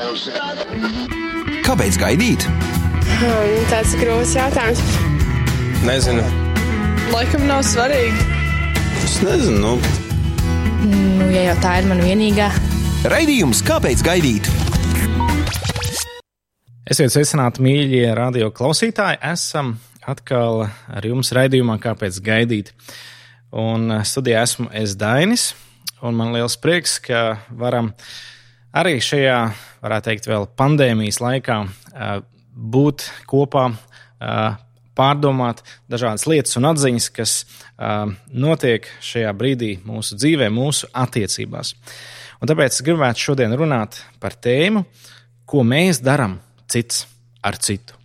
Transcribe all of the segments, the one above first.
Kāpēc gaidīt? Hmm, tāds grūts jautājums. Nezinu. Laikam nav svarīgi. Es nezinu. Nu. Nu, ja jau tā ir mana vienīgā. Raidījums Kāpēc gaidīt? Esiet sveicināti, mīļie radio klausītāji. Esam atkal ar jums raidījumā Kāpēc gaidīt. Un studijā esmu es Dainis, un man liels prieks, ka varam arī šajā, varētu teikt, vēl pandēmijas laikā būt kopā, pārdomāt dažādas lietas un atziņas, kas notiek šajā brīdī mūsu dzīvē, mūsu attiecībās. Un tāpēc es gribētu šodien runāt par tēmu, ko mēs darām cits ar citu.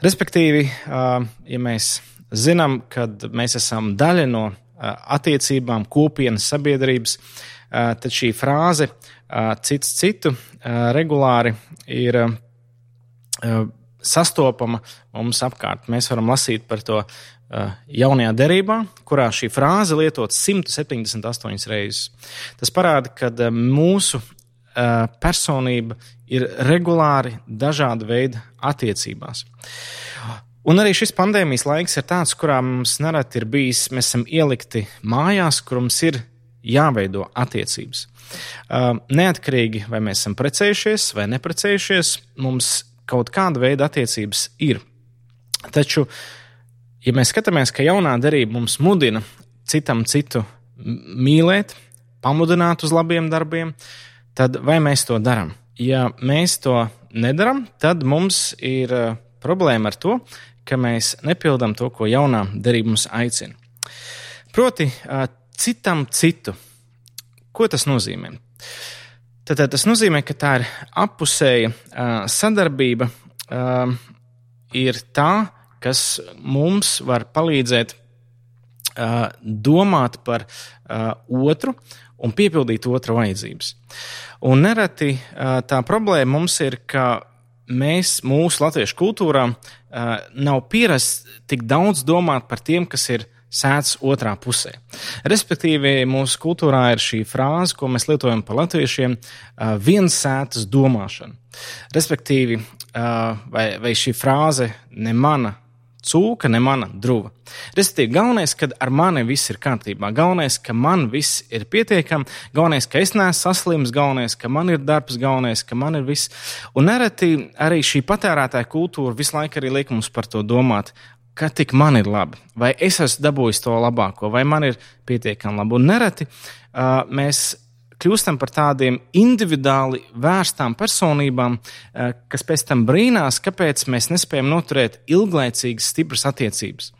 Respektīvi, ja mēs zinām, ka mēs esam daļa no attiecībām, kopienas sabiedrības, tad šī frāze cits citu regulāri ir sastopama mums apkārt. Mēs varam lasīt par to jaunajā derībā, kurā šī frāze lietots 178 reizes. Tas parāda, ka mūsu personība ir regulāri dažāda veida attiecībās. Un arī šis pandēmijas laiks ir tāds, kurā mums nereti ir bijis, mēs esam ielikti mājās, kur mums ir jāveido attiecības. Neatkarīgi vai mēs esam precējušies vai neprecējušies, mums kaut kāda veida attiecības ir. Taču, ja mēs skatāmies, ka jaunā derība mums mudina citam citu mīlēt, pamudināt uz labiem darbiem, tad vai mēs to darām? Ja mēs to nedaram, tad mums ir problēma ar to, ka mēs nepildām to, ko jaunā derība mums aicina. Proti, citam citu. Ko tas nozīmē? Tad, tas nozīmē, ka tā ir apusēja sadarbība, ir tā, kas mums var palīdzēt domāt par otru un piepildīt otra vajadzības. Un nereti tā problēma mums ir, ka mēs mūsu latviešu kultūrā nav pierasts tik daudz domāt par tiem, kas ir sēdz otrā pusē. Respektīvi, mūsu kultūrā ir šī frāze, ko mēs lietojam par latviešiem, viens sētas domāšana. Respektīvi, vai, vai šī frāze ne mana cūka, ne mana druva. Respektīvi, galvenais, ka ar mani viss ir kārtībā. Galvenais, ka man viss ir pietiekami. Galvenais, ka es neesmu saslims, galvenais, ka man ir darbs, galvenais, ka man ir viss. Un nereti arī šī patērētāja kultūra visu laiku arī liek mums par to domāt. Ka tik man ir labi, vai es esmu dabūjis to labāko, vai man ir pietiekami labi. Un nereti uh, mēs kļūstam par tādiem individuāli vērstām personībām, eh, kas pēc tam brīnās, kāpēc mēs nespējam noturēt ilglaicīgas, stipras attiecības.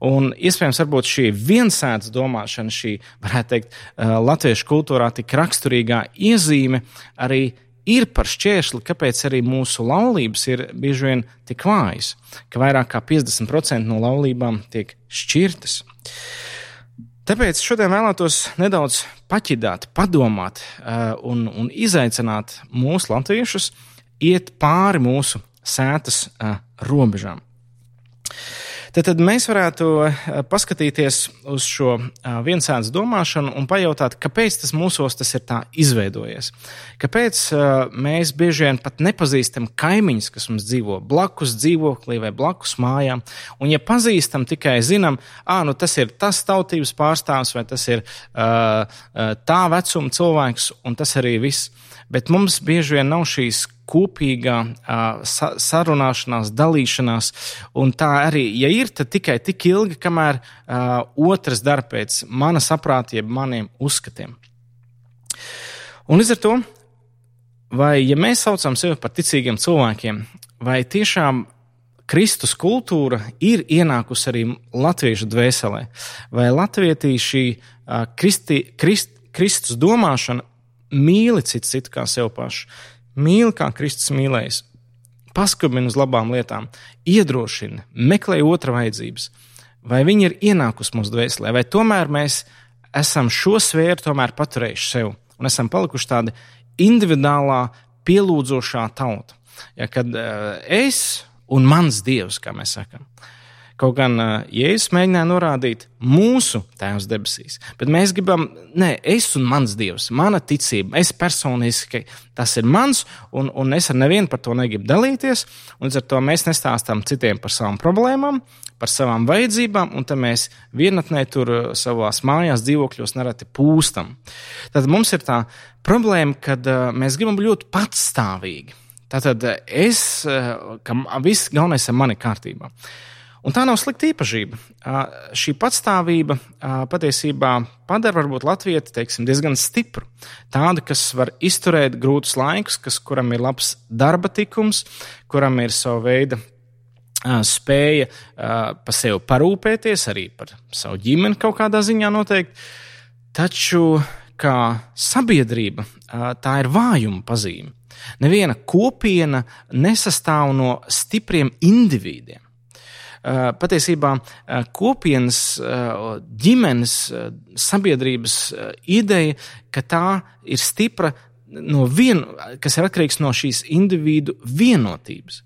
Un iespējams, šī viensētas domāšana, šī, varētu teikt, eh, latviešu kultūrā tik raksturīgā iezīme arī ir par šķēršli, kāpēc arī mūsu laulības ir bieži vien tik vājas, ka vairāk kā 50% no laulībām tiek šķirtas. Tāpēc šodien vēlētos nedaudz paķidāt, padomāt uh, un, un izaicināt mūsu latviešus iet pāri mūsu sētas uh, robežām. Tad, tad mēs varētu paskatīties uz šo viensēdas domāšanu un pajautāt, kāpēc tas mūsos tas ir tā izveidojies. Kāpēc mēs bieži vien pat nepazīstam kaimiņus, kas mums dzīvo blakus dzīvoklī vai blakus mājām, un ja pazīstam, tikai zinām, ah, nu tas ir tas tautības pārstāvs vai tas ir tā vecuma cilvēks, un tas arī viss. Bet mums bieži vien nav šīs kopīgā sa sarunāšanās, dalīšanās. Un tā arī, ja ir, tad tikai tik ilgi, kamēr otrs dara pēc mana saprāta, jeb maniem uzskatiem. Un līdz ar to, vai ja mēs saucam sevi par ticīgiem cilvēkiem, vai tiešām Kristus kultūra ir ienākusi arī latviešu dvēselē, vai latvietī šī kristi, krist, Kristus domāšana mīli citu citu kā sev pašu, mīli kā Kristus mīlējis, paskubina uz labām lietām, iedrošina, meklē otra vajadzības, vai viņi ir ienākusi mūsu dvēselē, vai tomēr mēs esam šo sfēru paturējuši sev un esam palikuši tādi individuālā, pielūdzošā tauta. Ja, kad uh, es un mans dievs, kā mēs sakām, Kaut gan Jēzus mēģināja norādīt mūsu Tēvs debesīs, bet mēs gribam, nē, es un mans Dievs, mana ticība, es personiski, tas ir mans, un, un es ar nevienu par to negribu dalīties, līdz ar to mēs nestāstām citiem par savām problēmām, par savām vajadzībām, un tad mēs vienatnē tur savās mājās, dzīvokļos nereti pūstam. Tad mums ir tā problēma, kad mēs gribam būt ļoti patstāvīgi. Tātad es, ka viss galvenais ir mani kārtībā. Un tā nav slikta īpašība. Šī patstāvība patiesībā padara varbūt Latviju teiksim, diezgan stipru. Tādu, kas var izturēt grūtus laikus, kas, kuram ir labs darba tikums, kuram ir sava veida spēja par sevi parūpēties, arī par savu ģimeni kaut kādā ziņā noteikti. Taču kā sabiedrība tā ir vājuma pazīme. Neviena kopiena nesastāv no stipriem individiem. Eh, patiesībā eh, kopienas, eh, ģimenes, sabiedrības ideja, ka tā ir stipra no vien, kas ir atkarīgs no šīs individu vienotības.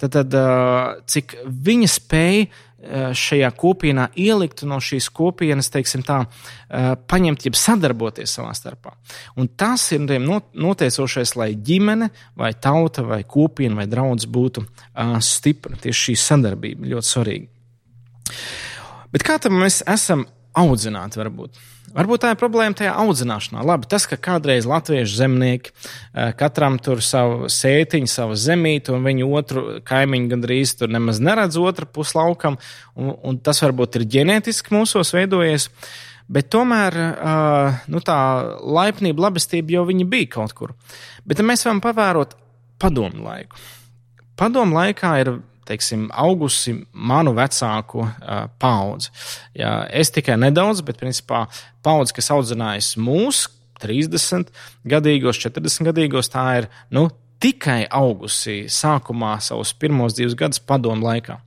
Tad, tad cik viņa spēja šajā kopienā ielikt no šīs kopienas, teiksim tā, eh, paņemt, jeb sadarboties savā starpā. Un tas ir noteicošais, lai ģimene, vai tauta, vai kopiena, vai draugs būtu eh, stipra. Tieši šī sadarbība ļoti svarīga. Bet kā tam mēs esam audzināti, varbūt? Varbūt tā ir problēma tajā audzināšanā. Labi, tas, ka kādreiz latviešu zemnieki eh, katram tur savu sētiņu, savu zemīti, un viņu otru kaimiņu gandrīz tur nemaz neredz otru puslaukam, un, un tas varbūt ir ģenētiski mūsos veidojies. Bet tomēr eh, nu, tā laipnība, labestība jau bija kaut kur. Bet mēs varam pavērot padomu laiku. Padomu laikā ir teiksim, augusi manu vecāku uh, paudzi. Jā, es tikai nedaudz, bet principā paudze, kas audzinājusi mūs, 30 gadīgos, 40 gadīgos, tā ir nu, tikai augusi sākumā savus pirmos divus gadus padomu laikā.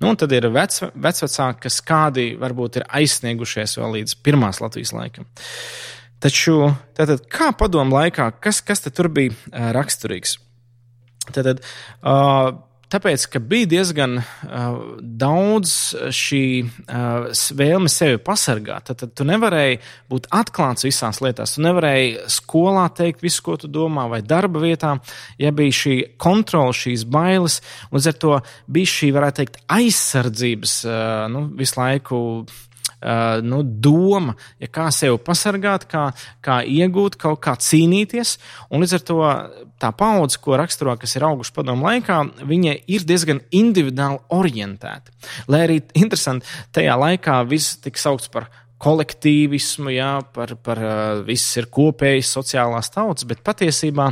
Nu, un tad ir vec, vecvecāki, kas kādi varbūt ir aizsniegušies vēl līdz pirmās Latvijas laikam. Taču, tātad, kā padomu laikā, kas, kas tur bija uh, raksturīgs? Tātad, uh, tāpēc, ka bija diezgan uh, daudz šī uh, vēlme sevi pasargāt. Tad, tad tu nevarēji būt atklāts visās lietās. Tu nevarēji skolā teikt visu, ko tu domā, vai darba vietā, ja bija šī kontrola, šīs bailes. Līdz ar to bija šī, varētu teikt, aizsardzības uh, nu, visu laiku uh, nu, doma, ja kā sevi pasargāt, kā, kā iegūt, kaut kā cīnīties. Un līdz ar to tā paudze, ko raksturo, kas ir auguši padomu laikā, viņa ir diezgan individuāli orientēta. Lai arī interesanti, tajā laikā viss tika saukts par kolektīvismu, jā, par, par viss ir kopējs sociālās tautas, bet patiesībā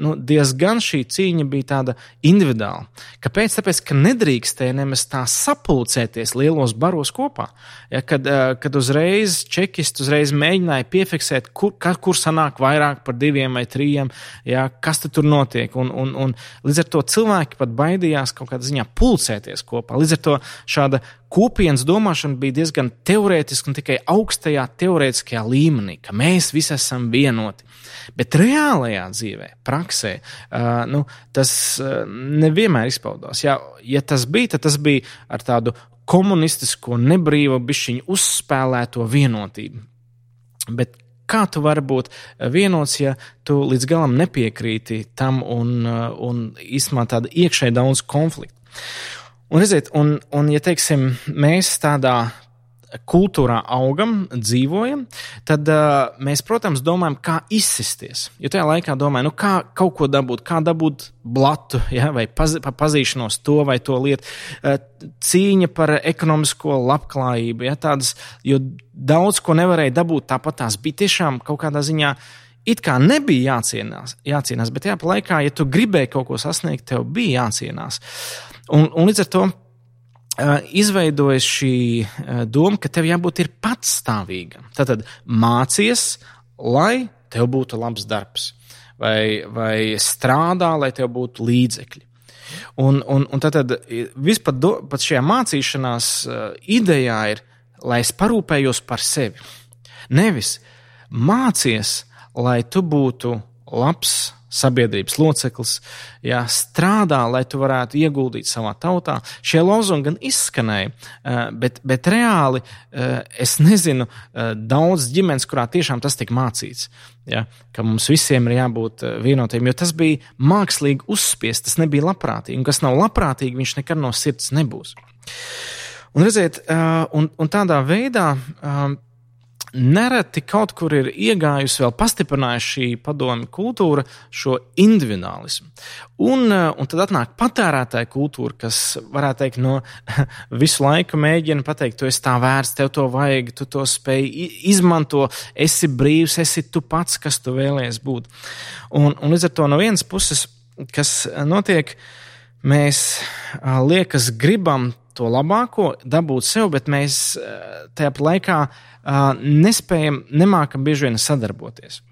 nu, diezgan šī cīņa bija tāda individuāla. Kāpēc? Tāpēc, ka nedrīkstēja nemaz tā sapulcēties lielos baros kopā. Ja, kad, kad uzreiz čekisti uzreiz mēģināja piefiksēt, kur, kur sanāk vairāk par diviem vai trījiem, ja, kas tur notiek. Un, un, un līdz ar to cilvēki pat baidījās kaut kādā ziņā pulcēties kopā. Līdz ar to šāda kopienas domāšana bija diezgan teorētiska un tikai augstajā teorētiskajā līmenī, ka mēs visi esam vienoti. Bet reālajā dzīvē, praksē, nu, tas nevienmēr izpaudās. Ja, ja tas bija, tad tas bija ar tādu komunistisko, nebrīvu, bišķiņu uzspēlēto vienotību. Bet kā tu vari būt vienots, ja tu līdz galam nepiekrīti tam un, un īstenībā tāda iekšēji daudz konfliktu? Un, redziet, un, un ja teiksim, mēs tādā kultūrā augam, dzīvojam, tad uh, mēs, protams, domājam, kā izsisties. Jo tajā laikā domājam, nu, kā kaut ko dabūt, kā dabūt blatu, ja, vai paz, pazīšanos to vai to lietu, uh, cīņa par ekonomisko labklājību, ja, tādas, jo daudz ko nevarēja dabūt tāpat tās bija tiešām kaut kādā ziņā. It kā nebija jācienās, jācienās bet tajā laikā, ja tu gribēji kaut ko sasniegt, tev bija jācienās. Uh, Un, un līdz ar to izveidojas šī doma, ka tev jābūt patstāvīgam. Tad mācies, lai tev būtu labs darbs, vai, vai strādā, lai tev būtu līdzekļi. Un, un, un tad, vispār do, šajā mācīšanās idejā ir, lai es parūpējos par sevi. Nevis mācies, lai tu būtu labs sabiedrības loceklis, jā, strādā, lai tu varētu ieguldīt savā tautā. Šie lozungi gan izskanēja, bet, bet reāli es nezinu daudz ģimenes, kurā tiešām tas tika mācīts. Ja, ka mums visiem ir jābūt vienotiem, jo tas bija mākslīgi uzspiests, tas nebija labprātīgi. Un kas nav labprātīgi, viņš nekad no sirds nebūs. Un, redziet, un, un tādā veidā nereti kaut kur ir iegājusi vēl pastiprinājusi šī padomi kultūra, šo individualismu. Un, eh, un tad atnāk patērētāja kultūra, kas, varētu teikt, no visu laiku mēģina pateikt, tu esi tā vērts, tev to vajag, tu to spēj izmanto, esi brīvs, esi tu pats, kas tu vēlējies būt. Un, un līdz ar to no vienas puses, kas notiek, mēs liekas gribam to labāko, dabūt sev, bet mēs tajā laikā nespējam, nemākam bieži vien sadarboties.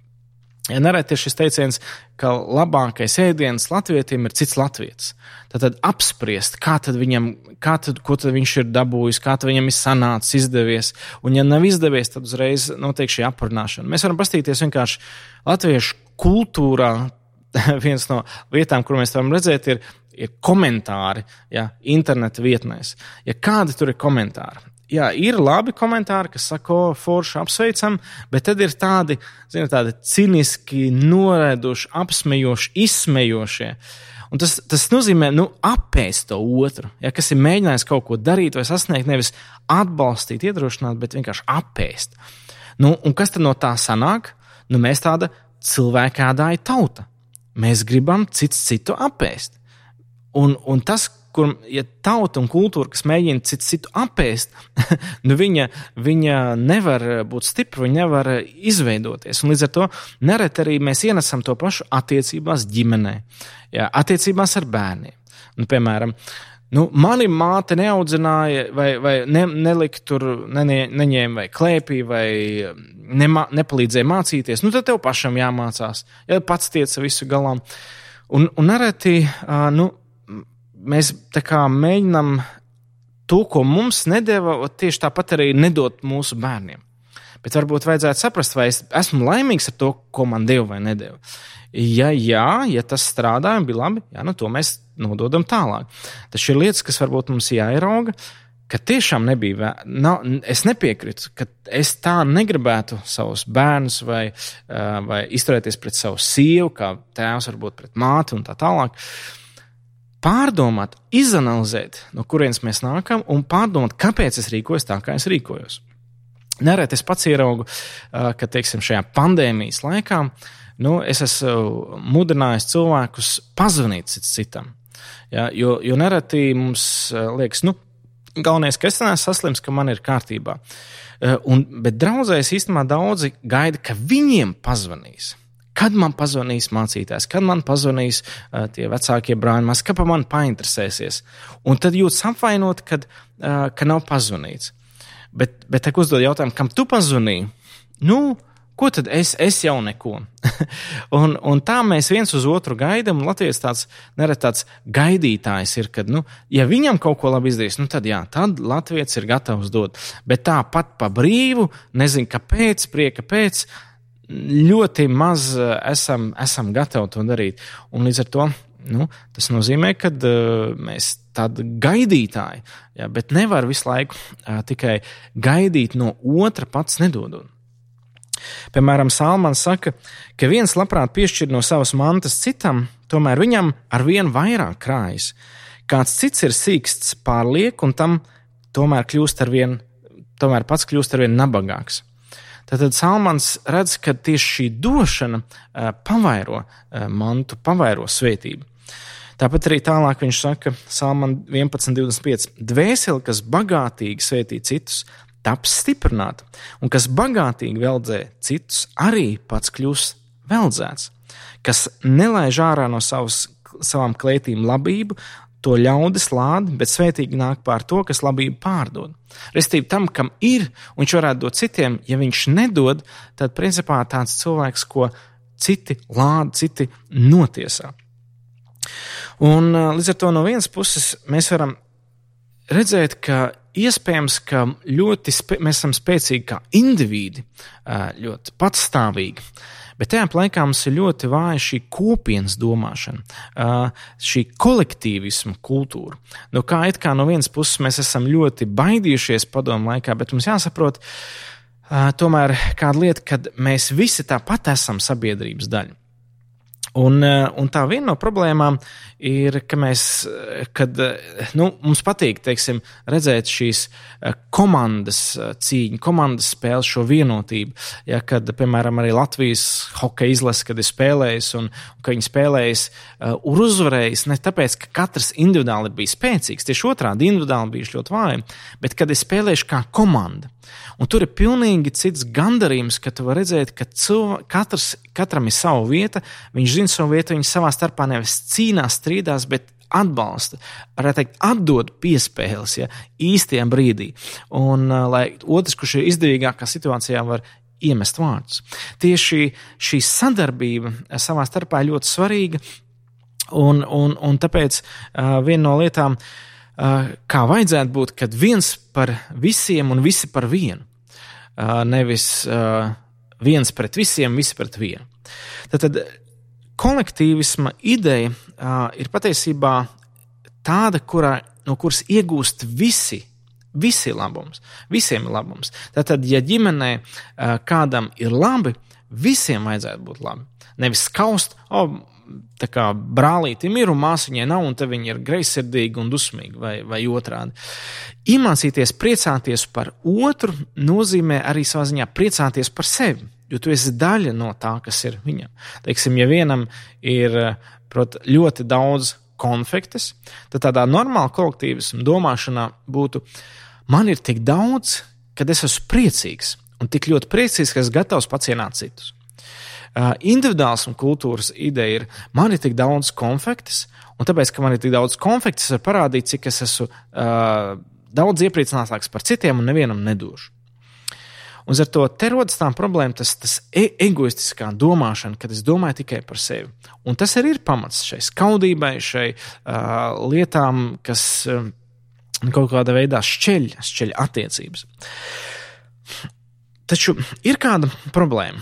Ja nereti ir šis teiciens, ka labākais ēdiens latvietim ir cits latviečs. Tad, apspriest, kā tad viņam, kā tad, ko tad viņš ir dabūjis, kā viņam ir sanācis, izdevies. Un, ja nav izdevies, tad uzreiz notiek šī aprunāšana. Mēs varam pastīties vienkārši latviešu kultūrā. Viens no vietām, kur mēs varam redzēt, ir ir komentāri ja, interneta vietnēs. Ja kādi tur ir komentāri? Jā, ir labi komentāri, kas saka, forši apsveicam, bet tad ir tādi, zini, tādi ciniski, noraidoši, apsmejoši, izsmejošie. Un tas, tas nozīmē, nu, apēst to otru, ja, kas ir mēģinājis kaut ko darīt vai sasniegt, nevis atbalstīt, iedrošināt, bet vienkārši apēst. Nu, un kas tad no tā sanāk? Nu, mēs tāda cilvēkādāja tauta. Mēs gribam cits citu apēst. Un, un tas, kur ja tauta un kultūra, kas mēģina citu citu apēst, nu viņa, viņa nevar būt stipra, viņa nevar izveidoties. Un līdz ar to nereti arī mēs ienesam to pašu attiecībās ģimenē, jā, attiecībās ar bērniem. Nu, piemēram, nu, mani māte neaudzināja, vai, vai ne, nelika tur, ne, neņēma vai klēpī, vai nema, nepalīdzēja mācīties. Nu, tad tev pašam jāmācās, ja pats tieca visu galām. Un, un nereti, nu, mēs mēģinām to, ko mums nedēva, tieši tāpat arī nedot mūsu bērniem. Bet varbūt vajadzētu saprast, vai es esmu laimīgs ar to, ko man deva vai nedēva. Ja jā, ja tas strādāja un bija labi, jā, nu to mēs nododam tālāk. Tas ir lietas, kas varbūt mums jāierauga, ka tiešām nebija. Nav, es nepiekrītu, ka es tā negribētu savus bērnus vai, vai izturēties pret savu sievu, kā tēvs varbūt pret māti un tā tālāk. Uh, pārdomāt, izanalizēt, no kurienes mēs nākam, un pārdomāt, kāpēc es rīkojos tā, kā es rīkojos. Nereti es pats ieraugu, ka teiksim, šajā pandēmijas laikā nu, es esmu mudinājis cilvēkus pazvanīt citam. Ja, jo, jo nereti mums liekas, nu, galvenais, ka es neesmu saslims, ka man ir kārtībā. Un, bet draudzēs īstenībā daudzi gaida, ka viņiem pazvanīs. Kad man pazvanīs mācītājs, kad man pazvanīs uh, tie vecākie brāļi, kad par mani painteresēsies. Un tad jūtas apvainot, kad, uh, ka nav pazvanīts. Bet, bet tad uzdod jautājumu, kam tu pazvanīji? Nu, ko tad es, es jau neko? un, un tā mēs viens uz otru gaidām. Latvijas tāds nereti tāds gaidītājs ir, kad, nu, ja viņam kaut ko labi izdarīs, nu, tad jā, tad Latvijas ir gatavs dot. Bet tāpat pa brīvu, nezinu, kāpēc, prieka pēc ļoti maz eh, esam, esam gatavi to darīt. Un līdz ar to nu, tas nozīmē, ka uh, mēs tādi gaidītāji, ja, bet nevar visu laiku uh, tikai gaidīt no otra pats nedodot. Piemēram, Salmans saka, ka viens labprāt piešķir no savas mantas citam, tomēr viņam ar vien vairāk krājas. Kāds cits ir sīksts pārliek, un tam tomēr kļūst ar vien, tomēr pats kļūst ar vien nabagāks. Tad Salmans redz, ka tieši šī došana pavairo mantu, pavairo svētību. Tāpat arī tālāk viņš saka, Salman 11.25. Dvēseli, kas bagātīgi svētī citus, taps stiprināta, un kas bagātīgi veldzē citus, arī pats kļūs veldzēts, kas nelaiž ārā no savas, savām klētīm labību, to ļaudis lādi, bet svētīgi nāk pār to, kas labību pārdod. Restīvi tam, kam ir, un viņš varētu dot citiem, ja viņš nedod, tad principā tāds cilvēks, ko citi lāda, citi notiesā. Un līdz ar to no vienas puses mēs varam redzēt, ka iespējams, ka ļoti mēs esam spēcīgi kā indivīdi, ļoti patstāvīgi. Bet tajā laikā mums ir ļoti vāja šī kopienas domāšana, šī kolektīvisma kultūra. Nu, kā it kā no vienas puses mēs esam ļoti baidījušies padomu laikā, bet mums jāsaprot, tomēr kāda lieta, kad mēs visi tāpat esam sabiedrības daļa. Un, eh, un tā viena no problēmām ir, ka mēs, eh, kad eh, nu, mums patīk teiksim, redzēt šīs komandas cīņu, komandas spēles, šo vienotību. Ja, kad, piemēram, arī Latvijas hokeja izlase, kad ir spēlējis un, un ka viņi spēlējis un uzvarējis ne tāpēc, ka katrs individuāli bija spēcīgs, tieši otrādi individuāli bijuši ļoti vāji, bet kad ir spēlējuši kā komanda. Un tur ir pilnīgi cits gandarījums, ka tu vari redzēt, ka cilvē, katrs, katram ir sava vieta, viņš zina savu vietu, viņi savā starpā nevis cīnās, strīdās, bet atbalsta, varētu teikt, atdod piespēles ja, īstajā brīdī. Un uh, lai otrs, kurš ir izdevīgākā situācijā, var iemest vārdus. Tieši šī sadarbība savā starpā ir ļoti svarīga, un, un, un tāpēc uh, viena no lietām, uh, kā vajadzētu būt, kad viens par visiem un visi par vienu. Nevis viens pret visiem, visi pret vienu. Tad, tad kolektīvisma ideja ir patiesībā tāda, kurā, no kuras iegūst visi. Visi ir labums, visiem ir labums. Tātad, ja ģimenē kādam ir labi, visiem vajadzētu būt labi. Nevis skaust, oh, kā brālītim ir un māsiņai nav, un te viņi ir greizsirdīgi un dusmīgi, vai, vai otrādi. Iemācīties priecāties par otru nozīmē arī savā ziņā priecāties par sevi, jo tu esi daļa no tā, kas ir viņam. Teiksim, ja vienam ir prot, ļoti daudz konfektes, tad tādā normāla kolektīvisma domāšanā būtu, man ir tik daudz, kad es esmu priecīgs, un tik ļoti priecīgs, ka esmu gatavs pacienāt citus. Uh, individuālisma kultūras ideja ir, man ir tik daudz konfektes, un tāpēc, ka man ir tik daudz konfektes, var parādīt, cik es esmu uh, daudz iepriecinātāks par citiem un nevienam nedošu. Un ar to te rodas tā problēma, tas, tas e egoistiskā domāšana, kad es domāju tikai par sevi. Un tas arī ir pamats šai skaudībai, šai uh, lietām, kas uh, kaut kādā veidā šķeļ, šķeļ attiecības. Taču ir kāda problēma.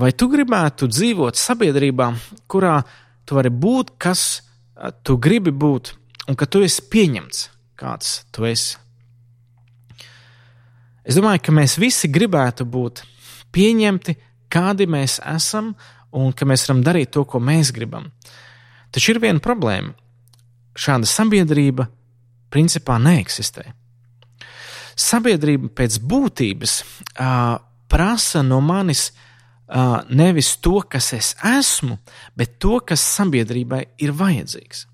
Vai tu gribētu dzīvot sabiedrībā, kurā tu vari būt, kas tu gribi būt, un ka tu esi pieņemts, kāds tu esi? Es domāju, ka mēs visi gribētu būt pieņemti, kādi mēs esam, un ka mēs varam darīt to, ko mēs gribam. Taču ir viena problēma. Šāda sabiedrība principā neeksistē. Sabiedrība pēc būtības uh, prasa no manis uh, nevis to, kas es esmu, bet to, kas sabiedrībai ir vajadzīgs.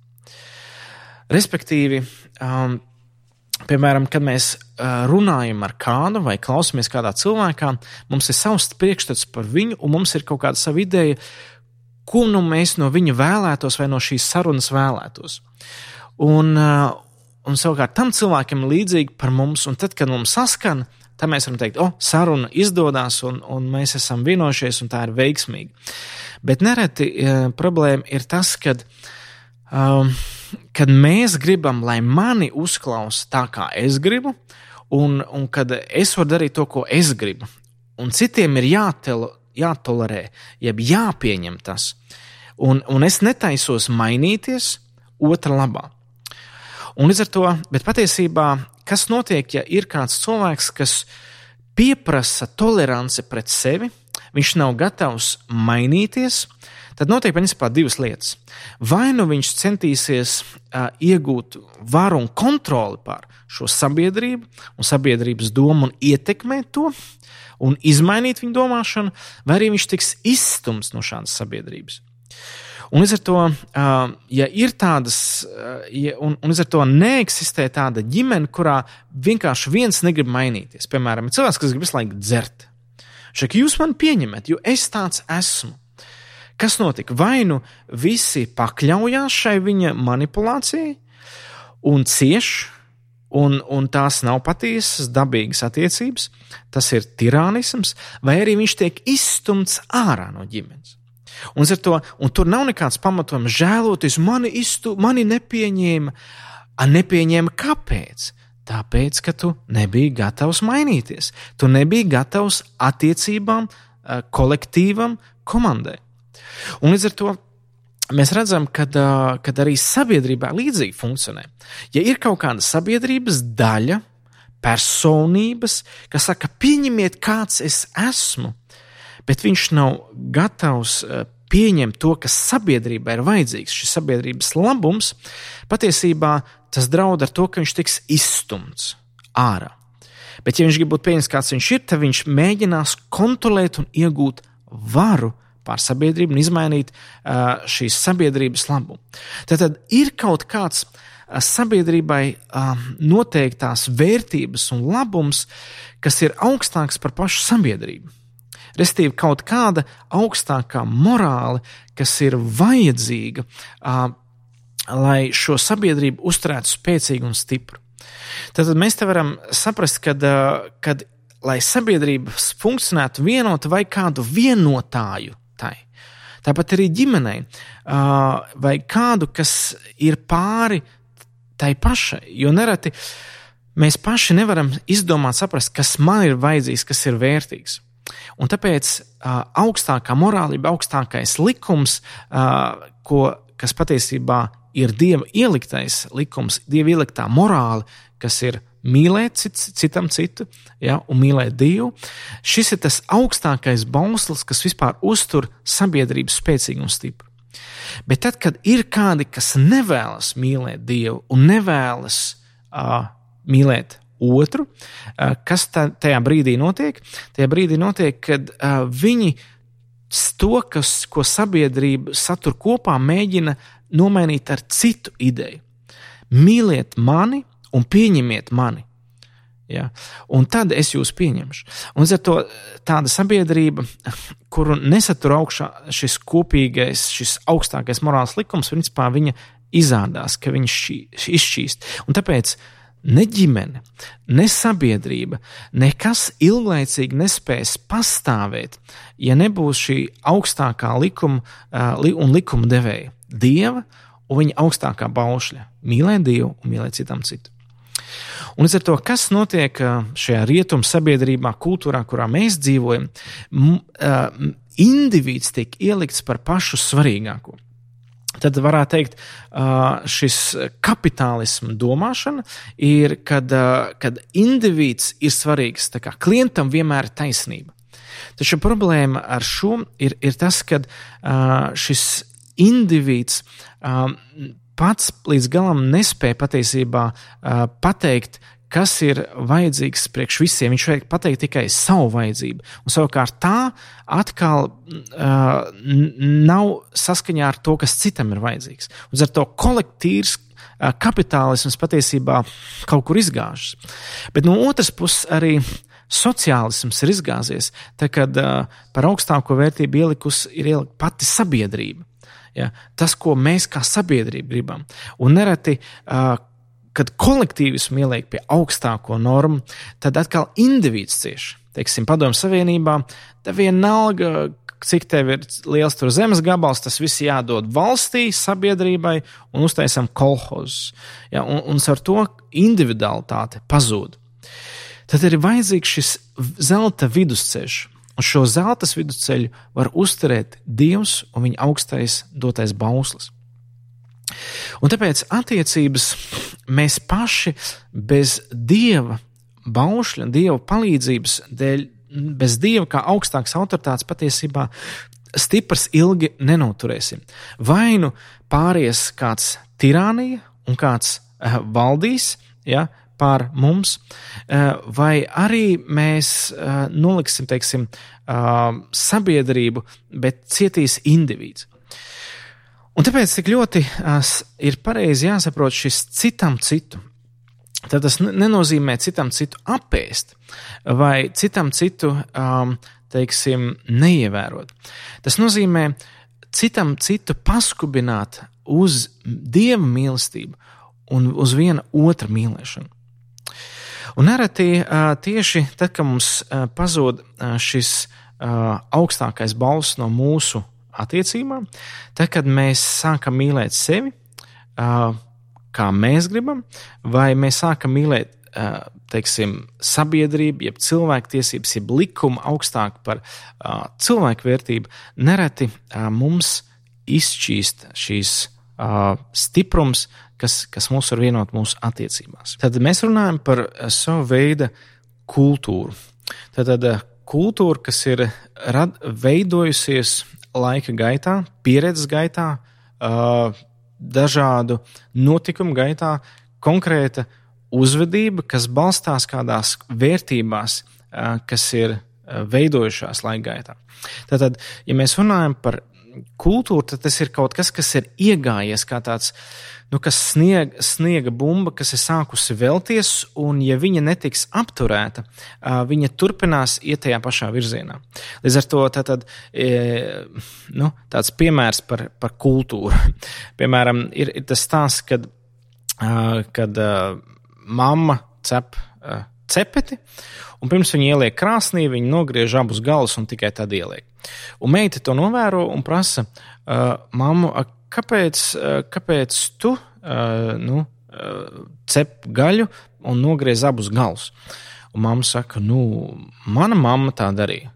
Respektīvi, um, piemēram, kad mēs runājam ar kādu vai klausamies kādā cilvēkā, mums ir savs priekšstats par viņu, un mums ir kaut kāda sava ideja, ko nu mēs no viņa vēlētos vai no šīs sarunas vēlētos. Un, un savukārt tam cilvēkam ir līdzīgi par mums, un tad, kad mums saskan, tad mēs varam teikt, o, oh, saruna izdodas, un, un mēs esam vienojušies, un tā ir veiksmīga. Bet nereti uh, problēma ir tas, kad, um, kad mēs gribam, lai mani uzklausa tā, kā es gribu, un, un kad es varu darīt to, ko es gribu, un citiem ir jātelo, jātolerē, jeb jāpieņem tas. Un, un es netaisos mainīties otra labā. Un līdz ar to, bet patiesībā kas notiek, ja ir kāds cilvēks, kas pieprasa toleranci pret sevi, viņš nav gatavs mainīties, tad notiek principā divas lietas. Vai nu viņš centīsies uh, iegūt varu un kontroli pār šo sabiedrību un sabiedrības domu un ietekmēt to un izmainīt viņu domāšanu, vai arī viņš tiks izstumts no šādas sabiedrības. Un līdz ar to, ja ir tādas, ja, un, un līdz ar to neeksistē tāda ģimene, kurā vienkārši viens negrib mainīties. Piemēram, cilvēks, kas grib visu laiku dzert. Šeit jūs man pieņemat, jo es tāds esmu. Kas notika? Vai nu visi pakļaujās šai viņa manipulācijai un cieš, un, un tās nav patiesas, dabīgas attiecības, tas ir tirānisms, vai arī viņš tiek izstumts ārā no ģimenes. Un, to, un tur nav nekāds pamatojums žēloties, mani, iztu, mani nepieņēma. A nepieņēma kāpēc? Tāpēc, ka tu nebiji gatavs mainīties. Tu nebiji gatavs attiecībām, kolektīvam, komandai. Un līdz ar to mēs redzam, ka arī sabiedrībā līdzīgi funkcionē. Ja ir kaut kāda sabiedrības daļa, personības, kas saka, pieņemiet, kāds es esmu, bet viņš nav gatavs pieņemt to, kas sabiedrībai ir vajadzīgs, šis sabiedrības labums, patiesībā tas draud ar to, ka viņš tiks izstumts ārā. Bet, ja viņš grib būt pieņemts, kāds viņš ir, tad viņš mēģinās kontrolēt un iegūt varu pār sabiedrību un izmainīt uh, šīs sabiedrības labumu. Tad, tad ir kaut kāds uh, sabiedrībai uh, noteiktās vērtības un labums, kas ir augstāks par pašu sabiedrību. Restīvi, kaut kāda augstākā morāla, kas ir vajadzīga, uh, lai šo sabiedrību uzturētu spēcīgu un stipru. Tad mēs te varam saprast, ka, uh, kad, lai sabiedrība funkcionētu vienota vai kādu vienotāju tai. Tāpat arī ģimenei, uh, vai kādu, kas ir pāri tai pašai, jo nereti mēs paši nevaram izdomāt, saprast, kas man ir vajadzīgs, kas ir vērtīgs. Un tāpēc uh, augstākā morālība, augstākais likums, uh, ko, kas patiesībā ir Dieva ieliktais likums, Dieva ieliktā morāla, kas ir mīlēt cits, citam citu ja, un mīlēt Dievu. Šis ir tas augstākais bauslis, kas vispār uztur sabiedrību spēcīgu un stipru. Bet tad, kad ir kādi, kas nevēlas mīlēt Dievu un nevēlas uh, mīlēt otru, kas tā, tajā brīdī notiek? Tajā brīdī notiek, kad uh, viņi to, kas, ko sabiedrība satur kopā, mēģina nomainīt ar citu ideju. Mīliet mani un pieņemiet mani. Ja? Un tad es jūs pieņemšu. Un to tāda sabiedrība, kuru nesatur augšā šis kopīgais, šis augstākais morāls likums, principā viņa izrādās, ka viņš izšķīst. Un tāpēc uh, ne ģimene, ne sabiedrība, nekas ilglaicīgi nespēs pastāvēt, ja nebūs šī augstākā likuma uh, un likuma devēja - Dieva un viņa augstākā baušļa - mīlēt Dievu un mīlēt citam citu. Un līdz ar to, kas notiek šajā rietumu sabiedrībā, kultūrā, kurā mēs dzīvojam, indivīds tiek ielikts par pašu svarīgāko tad varētu teikt, šis kapitālisma domāšana ir, kad, kad indivīds ir svarīgs, klientam vienmēr ir taisnība. Taču problēma ar šo ir, ir tas, ka šis indivīds pats līdz galam nespēja patiesībā pateikt, kas ir vajadzīgs priekš visiem. Viņš vajag pateikt tikai savu vajadzību. Un savukārt tā atkal uh, nav saskaņā ar to, kas citam ir vajadzīgs. Un ar to kolektīvs uh, kapitālisms patiesībā kaut kur izgāžas. Bet no otras puses arī. Sociālisms ir izgāzies, tad, kad uh, par augstāko vērtību ielikusi ir ielikt pati sabiedrība. Ja? Tas, ko mēs kā sabiedrība gribam. Un nereti uh, kad kolektīvismu ieliek pie augstāko normu, tad atkal indivīds cieš. Teiksim, padomju savienībā, tev vienalga, cik tev ir liels tur zemes gabals, tas viss jādod valstī, sabiedrībai un uztaisam kolhozus. Ja, un, un ar to individualitāte pazūd. Tad ir vajadzīgs šis zelta vidusceļš. Un šo zelta vidusceļu var uzturēt Dievs un viņa augstais dotais bauslis. Un tāpēc attiecības mēs paši bez dieva baušļa, dieva palīdzības dēļ, bez dieva kā augstākas autoritātes patiesībā stiprs ilgi nenoturēsim. Vai nu pāries kāds tirānija un kāds uh, valdīs, ja, pār mums, uh, vai arī mēs uh, noliksim, teiksim, sabiedrību, bet cietīs individs. Un tāpēc tik ļoti ir pareizi jāsaprot šis citam citu. Tad tas nenozīmē citam citu apēst vai citam citu, um, teiksim, neievērot. Tas nozīmē citam citu paskubināt uz dieva mīlestību un uz viena otra mīlēšanu. Un nereti tieši tad, kad mums pazūd šis augstākais balss no mūsu attiecībām, tad, kad mēs sākam mīlēt sevi, kā mēs gribam, vai mēs sākam mīlēt teiksim, sabiedrība, jeb cilvēktiesības, jeb likuma augstāk par cilvēku vērtību, nereti mums izšķīst šīs stiprums, kas, kas mūs var vienot mūsu attiecībās. Tad mēs runājam par savu veidu kultūru. Tad kultūra, kas ir rad, veidojusies laika gaitā, pieredzes gaitā, dažādu notikumu gaitā, konkrēta uzvedība, kas balstās kādās vērtībās, kas ir veidojušās laika gaitā. Tātad, ja mēs runājam par kultūru, tad tas ir kaut kas, kas ir iegājies kā tāds, nu, kas snieg, sniega bumba, kas ir sākusi vēlties, un ja viņa netiks apturēta, viņa turpinās iet tajā pašā virzienā. Līdz ar to tātad, nu, tāds piemērs par, par kultūru. Piemēram, ir, ir tas stāsts, kad, kad mamma cep cepeti, un pirms viņa ieliek krāsnī, viņa nogriež abus galus un tikai tad ieliek. Un meita to novēro un prasa, uh, mammu, kāpēc, uh, kāpēc tu uh, nu, uh, cep gaļu un nogriez abus galus? Un mamma saka, nu, mana mamma tā darīja.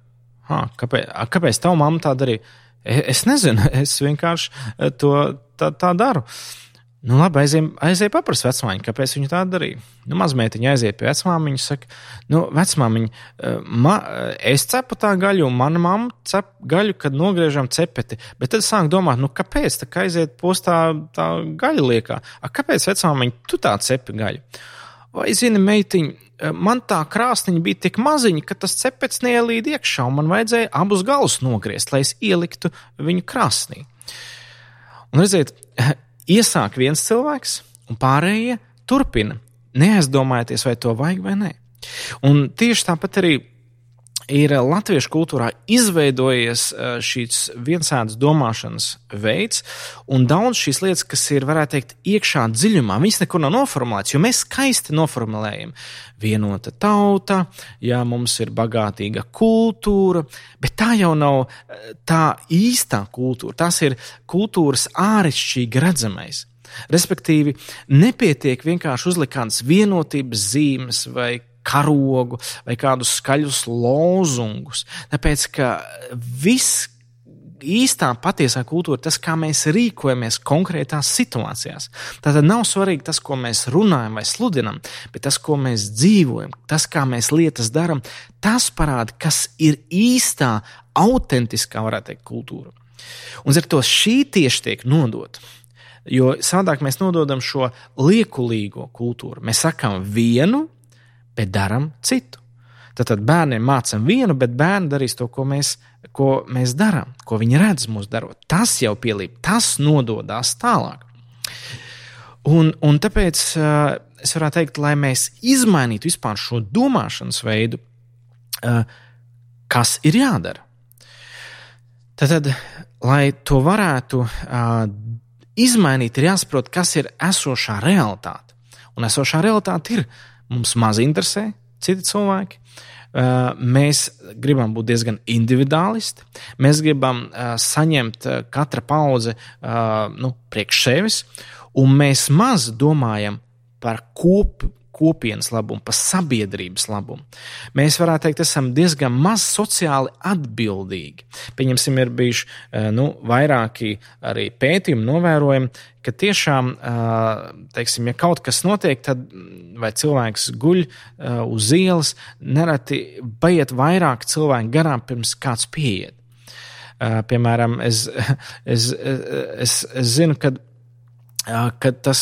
Ha, kāpēc, kāpēc tava mamma tā darīja? E, es nezinu, es vienkārši to tā, tā daru. Uh, Nu, labi, aizej, aizej paprast vecmāmiņu, kāpēc viņa tā darīja. Nu, mazmeitiņa aiziet pie vecmāmiņas, saka, nu, vecmāmiņa, eh, ma, eh, es cepu tā gaļu, un mana mamma cep gaļu, kad nogriežam cepeti. Bet tad sāk domāt, nu, kāpēc tā kā aiziet postā tā gaļa liekā? A, kāpēc vecmāmiņa tu tā cepi gaļu? Vai, zini, meitiņa, eh, man tā krāsniņa bija tik maziņa, ka tas cepets neielīd iekšā, un man vajadzēja abus galus nogriezt, lai es ieliktu viņu krāsnī. Un redziet, iesāk viens cilvēks, un pārējie turpina, neaizdomājieties, vai to vajag vai nē. Un tieši tāpat arī ir latviešu kultūrā izveidojies šīs viensādas domāšanas veids, un daudz šīs lietas, kas ir, varētu teikt, iekšā dziļumā, viņas nekur nav noformulētas, jo mēs skaisti noformulējam. Vienota tauta, jā, mums ir bagātīga kultūra, bet tā jau nav tā īstā kultūra. Tas ir kultūras āršķirīgi redzamais. Respektīvi, nepietiek vienkārši uzlikt kādas vienotības zīmes vai karogu vai kādus skaļus lozungus. Tāpēc, ka viss īstā patiesā kultūra tas, kā mēs rīkojamies konkrētās situācijās. Tātad nav svarīgi tas, ko mēs runājam vai sludinam, bet tas, ko mēs dzīvojam, tas, kā mēs lietas darām, tas parāda, kas ir īstā, autentiskā, varētu teikt, kultūra. Un ar to šī tieši tiek nodota. Jo savādāk mēs nododam šo liekulīgo kultūru. Mēs sakām vienu, bet darām citu. Tātad bērniem mācām vienu, bet bērni darīs to, ko mēs, ko mēs darām, ko viņi redz mūsu darot. Tas jau pielīp, tas nododās tālāk. Un, un tāpēc uh, es varētu teikt, lai mēs izmainītu vispār šo domāšanas veidu, uh, kas ir jādara. Tad, lai to varētu uh, izmainīt, ir jāsaprot, kas ir esošā realitāte. Un esošā realitāte ir mums maz interesē citi cilvēki. Uh, mēs gribam būt diezgan individuālisti. Mēs gribam uh, saņemt uh, katra paudze nu, priekš sevis, un mēs maz domājam par kopu, kopienas labumu, par sabiedrības labumu. Mēs varētu teikt, esam diezgan maz sociāli atbildīgi. Pieņemsim, ir bijuši eh, nu, vairāki arī pētījumi, novērojumi, ka tiešām, eh, teiksim, ja kaut kas notiek, tad vai cilvēks guļ eh, uz ielas, nereti paiet vairāk cilvēku garām pirms kāds pieiet. Piemēram, es, es, es, es zinu, ka, ka tas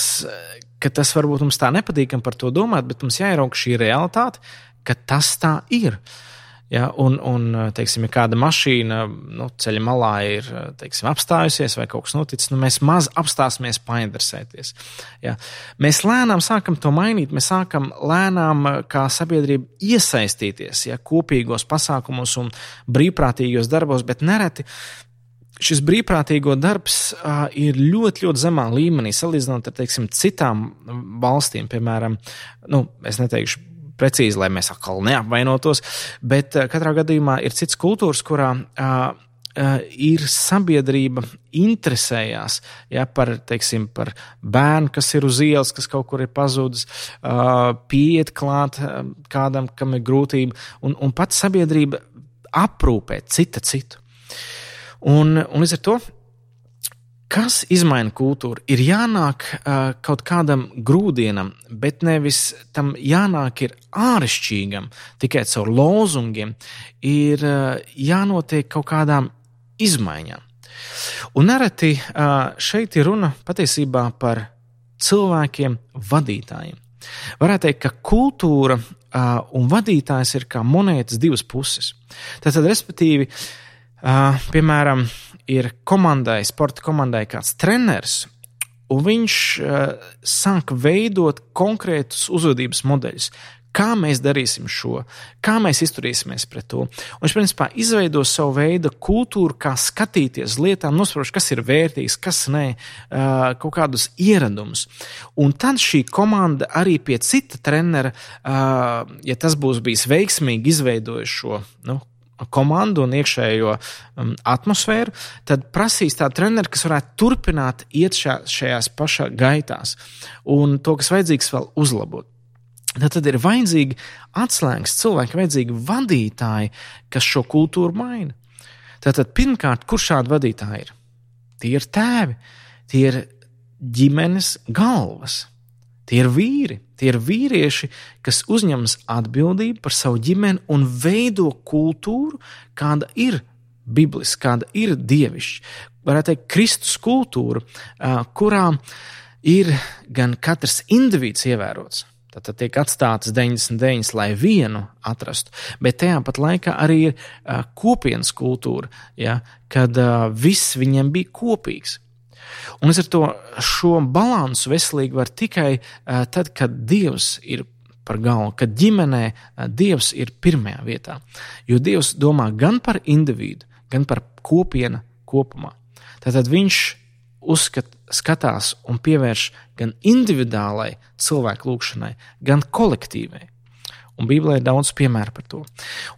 ka tas varbūt mums tā nepatīkam par to domāt, bet mums jāierauga šī realitāte, ka tas tā ir. Ja, un, un, teiksim, ja kāda mašīna nu, ceļa malā ir teiksim, apstājusies vai kaut kas noticis, nu, mēs maz apstāsimies painteresēties. Ja. Mēs lēnām sākam to mainīt, mēs sākam lēnām kā sabiedrība iesaistīties ja, kopīgos pasākumos un brīvprātīgos darbos, bet nereti šis brīvprātīgo darbs uh, ir ļoti, ļoti zemā līmenī salīdzinot ar teiksim, citām valstīm. Piemēram, nu, es neteikšu precīzi, lai mēs atkal neapvainotos, bet uh, katrā gadījumā ir cits kultūras, kurā uh, ir sabiedrība interesējās ja, par, teiksim, par bērnu, kas ir uz ielas, kas kaut kur ir pazudis, pieiet klāt kādam, kam ir grūtība, un, un pat sabiedrība aprūpē cita citu. Un, un līdz ar to Kas izmaina kultūru? Ir jānāk uh, kaut kādam grūdienam, bet nevis tam jānāk ir āršķirīgam, tikai caur lozungiem. Ir uh, jānotiek kaut kādām izmaiņām. Un nereti uh, šeit ir runa patiesībā par cilvēkiem, vadītājiem. Varētu teikt, ka kultūra uh, un vadītājs ir kā monētas divas puses. Tātad, respektīvi, uh, piemēram, ir komandai, sporta komandai kāds treneris, un viņš uh, sāk veidot konkrētus uzvedības modeļus. Kā mēs darīsim šo, kā mēs izturēsimies pret to. Un viņš, principā, izveido savu veidu kultūru, kā skatīties uz lietām, nosprauž, kas ir vērtīgs, kas nē, uh, kaut kādus ieradumus. Un tad šī komanda arī pie cita trenera, uh, ja tas būs bijis veiksmīgi izveidojis šo nu, komandu un iekšējo um, atmosfēru, tad prasīs tādu treneru, kas varētu turpināt iet šā, šajās pašā gaitās un to, kas vajadzīgs, vēl uzlabot. Tad, tad ir vajadzīgi atslēgas cilvēki, vajadzīgi vadītāji, kas šo kultūru maina. Tātad, pirmkārt, kurš šādi vadītāji ir? Tie ir tēvi, tie ir ģimenes galvas. Tie ir vīri, tie ir vīrieši, kas uzņemas atbildību par savu ģimeni un veido kultūru, kāda ir bibliska, kāda ir dievišķa. Varētu teikt, Kristus kultūra, kurā ir gan katrs indivīds ievērots. Tad tiek atstātas 99, lai vienu atrastu, bet tajā pat laikā arī ir kopienas kultūra, ja, kad viss viņiem bija kopīgs. Un līdz ar to šo balansu veselīgi var tikai uh, tad, kad Dievs ir par galvu, kad ģimenē uh, Dievs ir pirmajā vietā. Jo Dievs domā gan par individu, gan par kopienu kopumā. Tātad viņš uzskat, skatās un pievērš gan individuālai cilvēku lūgšanai, gan kolektīvai. Un Bībelē ir daudz piemēru par to.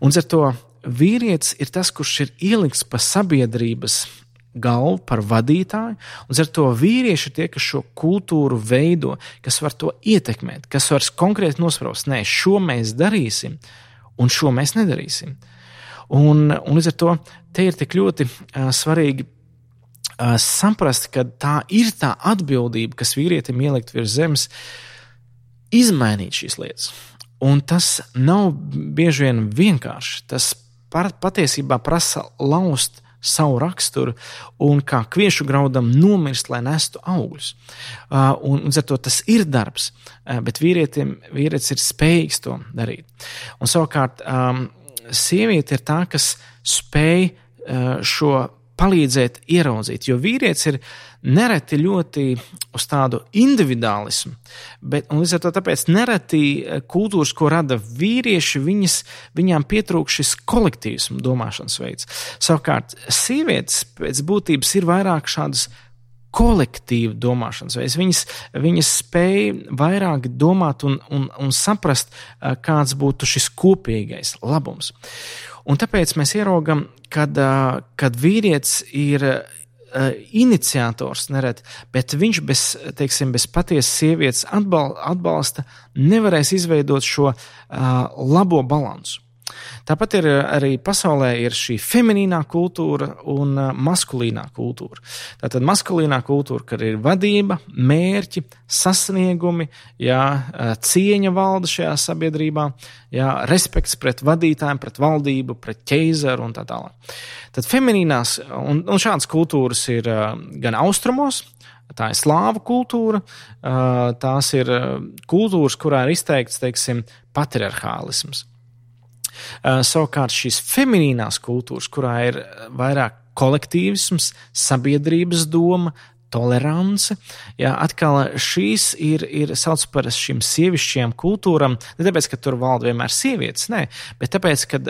Un ar to vīrietis ir tas, kurš ir ielikts pa sabiedrības galvu par vadītāju, un ar to vīrieši ir tie, kas šo kultūru veido, kas var to ietekmēt, kas var konkrēti nospraust, nē, šo mēs darīsim, un šo mēs nedarīsim. Un, un līdz ar to te ir tik ļoti uh, svarīgi uh, saprast, ka tā ir tā atbildība, kas vīrietim ielikt virs zemes, izmainīt šīs lietas. Un tas nav bieži vien vienkārši. Tas par, patiesībā prasa laust savu raksturu un kā kviešu graudam nomirst, lai nestu augļus. Uh, un, un to tas ir darbs, uh, bet vīrietim, vīrietis ir spējīgs to darīt. Un savukārt um, sieviete ir tā, kas spēj uh, šo palīdzēt ieraudzīt, jo vīrietis ir nereti ļoti uz tādu individuālismu, bet līdz ar to tāpēc nereti eh, kultūras, ko rada vīrieši, viņas, viņām pietrūk šis kolektīvs domāšanas veids. Savukārt, sievietes pēc būtības ir vairāk šādas kolektīva domāšanas veids. Viņas, viņas spēja vairāk domāt un, un, un saprast, eh, kāds būtu šis kopīgais labums. Un tāpēc mēs ieraugam, kad, kad vīrietis ir iniciators, nereti, bet viņš bez, teiksim, bez patiesas sievietes atbalsta nevarēs izveidot šo labo balansu. Tāpat ir eh, arī pasaulē ir šī feminīnā kultūra un eh, maskulīnā kultūra. Tātad maskulīnā kultūra, kad ir vadība, mērķi, sasniegumi, jā, eh, cieņa valda šajā sabiedrībā, jā, respekts pret vadītājiem, pret valdību, pret ķeizaru un tā tālāk. Tad feminīnās un, un šādas kultūras ir gan austrumos, Tā ir slāvu kultūra, tās ir kultūras, kurā ir izteikts teiksim, patriarchālisms. Uh, savukārt šīs feminīnās kultūras, kurā ir vairāk kolektīvisms, sabiedrības doma, tolerance. Jā, atkal šīs ir, ir sauc par šīm sievišķajām kultūrām, ne tāpēc, ka tur valda vienmēr sievietes, nē, bet tāpēc, ka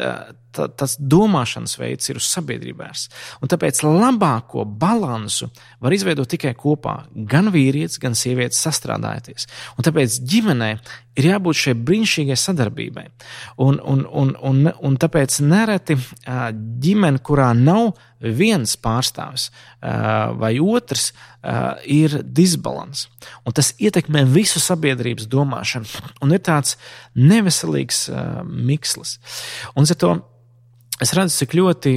tā, tas domāšanas veids ir uz. Un tāpēc labāko balansu var izveidot tikai kopā, gan vīrietis, gan sievietes sastrādājoties. Un tāpēc ģimenē ir jābūt šai brīnišķīgai sadarbībai. Un, un, un, un, un tāpēc nereti ģimene, kurā nav viens pārstāvis vai otrs, ir disbalans. Un tas ietekmē visu sabiedrības domāšanu. Un ir tāds neveselīgs mikslis. Un ar to es redzu, cik ļoti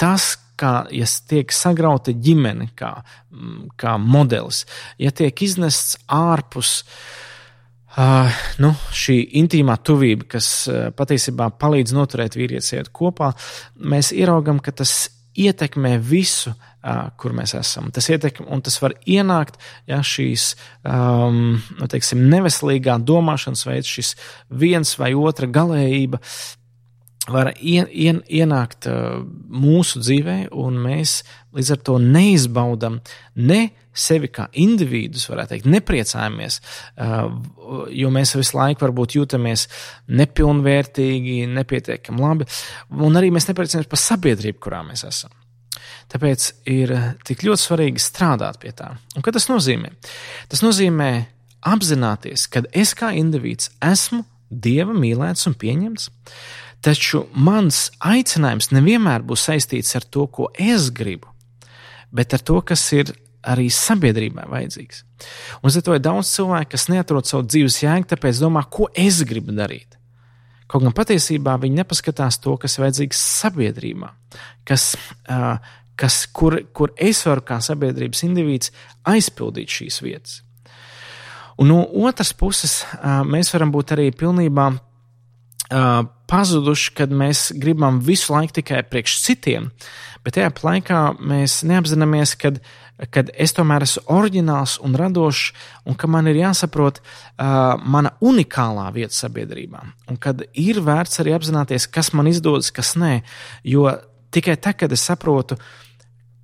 tas, kā ja tiek sagrauta ģimene, kā, kā modelis, ja tiek iznests ārpus uh, Uh, nu, šī intīmā tuvība, kas uh, patiesībā palīdz noturēt vīrieti kopā, mēs ieraugam, ka tas ietekmē visu, uh, kur mēs esam. Tas ietekmē, un tas var ienākt, ja šīs um, nu, teiksim, neveselīgā domāšanas veids, šis viens vai otra galējība. Var ien, ien, ienākt uh, mūsu dzīvē, un mēs līdz ar to neizbaudam ne sevi kā individus, varētu teikt, nepriecājamies, uh, jo mēs visu laiku varbūt jūtamies nepilnvērtīgi, nepietiekami labi, un arī mēs nepriecājamies par sabiedrību, kurā mēs esam. Tāpēc ir tik ļoti svarīgi strādāt pie tā. Un ko tas nozīmē? Tas nozīmē apzināties, ka es kā indivīds esmu Dieva mīlēts un pieņemts, taču mans aicinājums nevienmēr būs saistīts ar to, ko es gribu, bet ar to, kas ir arī sabiedrībai vajadzīgs. Un ar to ir daudz cilvēku, kas neatrod savu dzīves jēgu, tāpēc domā, ko es gribu darīt. Kaut gan patiesībā viņi nepaskatās to, kas ir vajadzīgs sabiedrībā, kas, uh, kas, kur, kur es varu kā sabiedrības indivīds aizpildīt šīs vietas. Un no otras puses, uh, mēs varam būt arī pilnībā uh, pazuduši, kad mēs gribam visu laiku tikai priekš citiem, bet tajā laikā mēs neapzināmies, ka uh, kad es tomēr esmu oriģināls un radošs, un ka man ir jāsaprot uh, mana unikālā vieta sabiedrībā. Un kad ir vērts arī apzināties, kas man izdodas, kas nē. Jo tikai tad, kad es saprotu,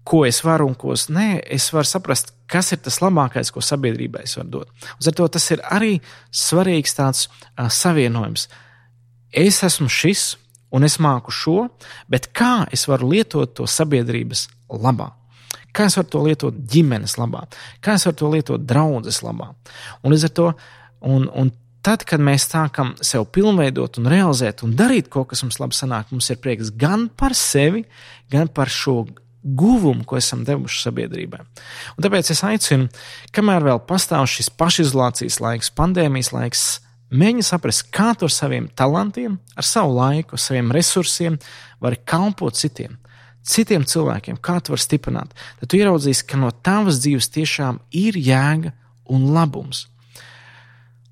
ko es varu un ko es nē, es varu saprast, kas ir tas labākais, ko sabiedrībai es varu dot. Uz to tas ir arī svarīgs tāds uh, savienojums. Es esmu šis, un es māku šo, bet kā es varu lietot to sabiedrības labā? Kā es varu to lietot ģimenes labā, kā es varu to lietot draudzes labā. Un līdz ar to, un, un tad, kad mēs sākam sev pilnveidot un realizēt un darīt kaut kas mums labi sanāk, mums ir prieks gan par sevi, gan par šo guvumu, ko esam devuši sabiedrībai. Un tāpēc es aicinu, kamēr vēl pastāv šis pašizolācijas laiks, pandēmijas laiks, mēģini saprast, kā tu ar saviem talantiem, ar savu laiku, saviem resursiem vari kalpot citiem citiem cilvēkiem, kā tu vari stiprināt, tad tu ieraudzīsi, ka no tavas dzīves tiešām ir jēga un labums.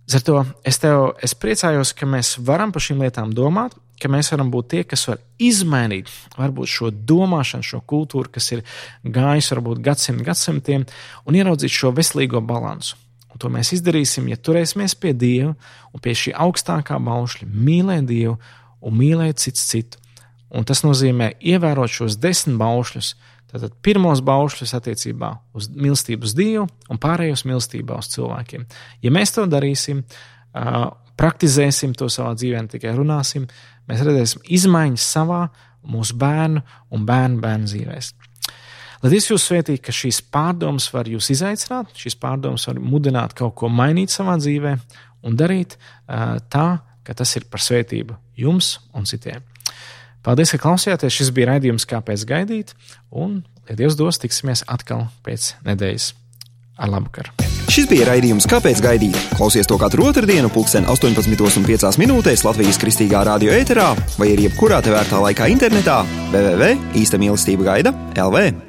Ar to es, tev, es priecājos, ka mēs varam par šīm lietām domāt, ka mēs varam būt tie, kas var izmainīt varbūt šo domāšanu, šo kultūru, kas ir gājusi varbūt gadsimt gadsimtiem, un ieraudzīt šo veselīgo balansu. Un to mēs izdarīsim, ja turēsimies pie Dieva un pie šī augstākā baušļa, mīlēt Dievu un mīlēt cits citu Un tas nozīmē ievērot šos desmit baušļus. Tātad pirmos baušļus attiecībā uz mīlestību uz Dievu un pārējos mīlestībā uz cilvēkiem. Ja mēs to darīsim, praktizēsim to savā dzīvē, ne tikai runāsim, mēs redzēsim izmaiņas savā, mūsu bērnu un bērnu bērnu dzīvēs. Lai Dievs jūs svētī, ka šīs pārdomas var jūs izaicināt, šīs pārdomas var mudināt kaut ko mainīt savā dzīvē un darīt tā, ka tas ir par svētību jums un citiem. Paldies, ka klausījāties. Šis bija raidījums, kāpēc gaidīt, un, ja Dievs dos, tiksimies atkal pēc nedēļas. Ar labu vakaru! Šis bija raidījums, kāpēc gaidīt. Klausies to katru otrdienu, pulksten 18,5 minūtēs Latvijas kristīgā radio ēterā vai arī jebkurā tevērtā laikā internetā www.īsta mīlestība gaida LV.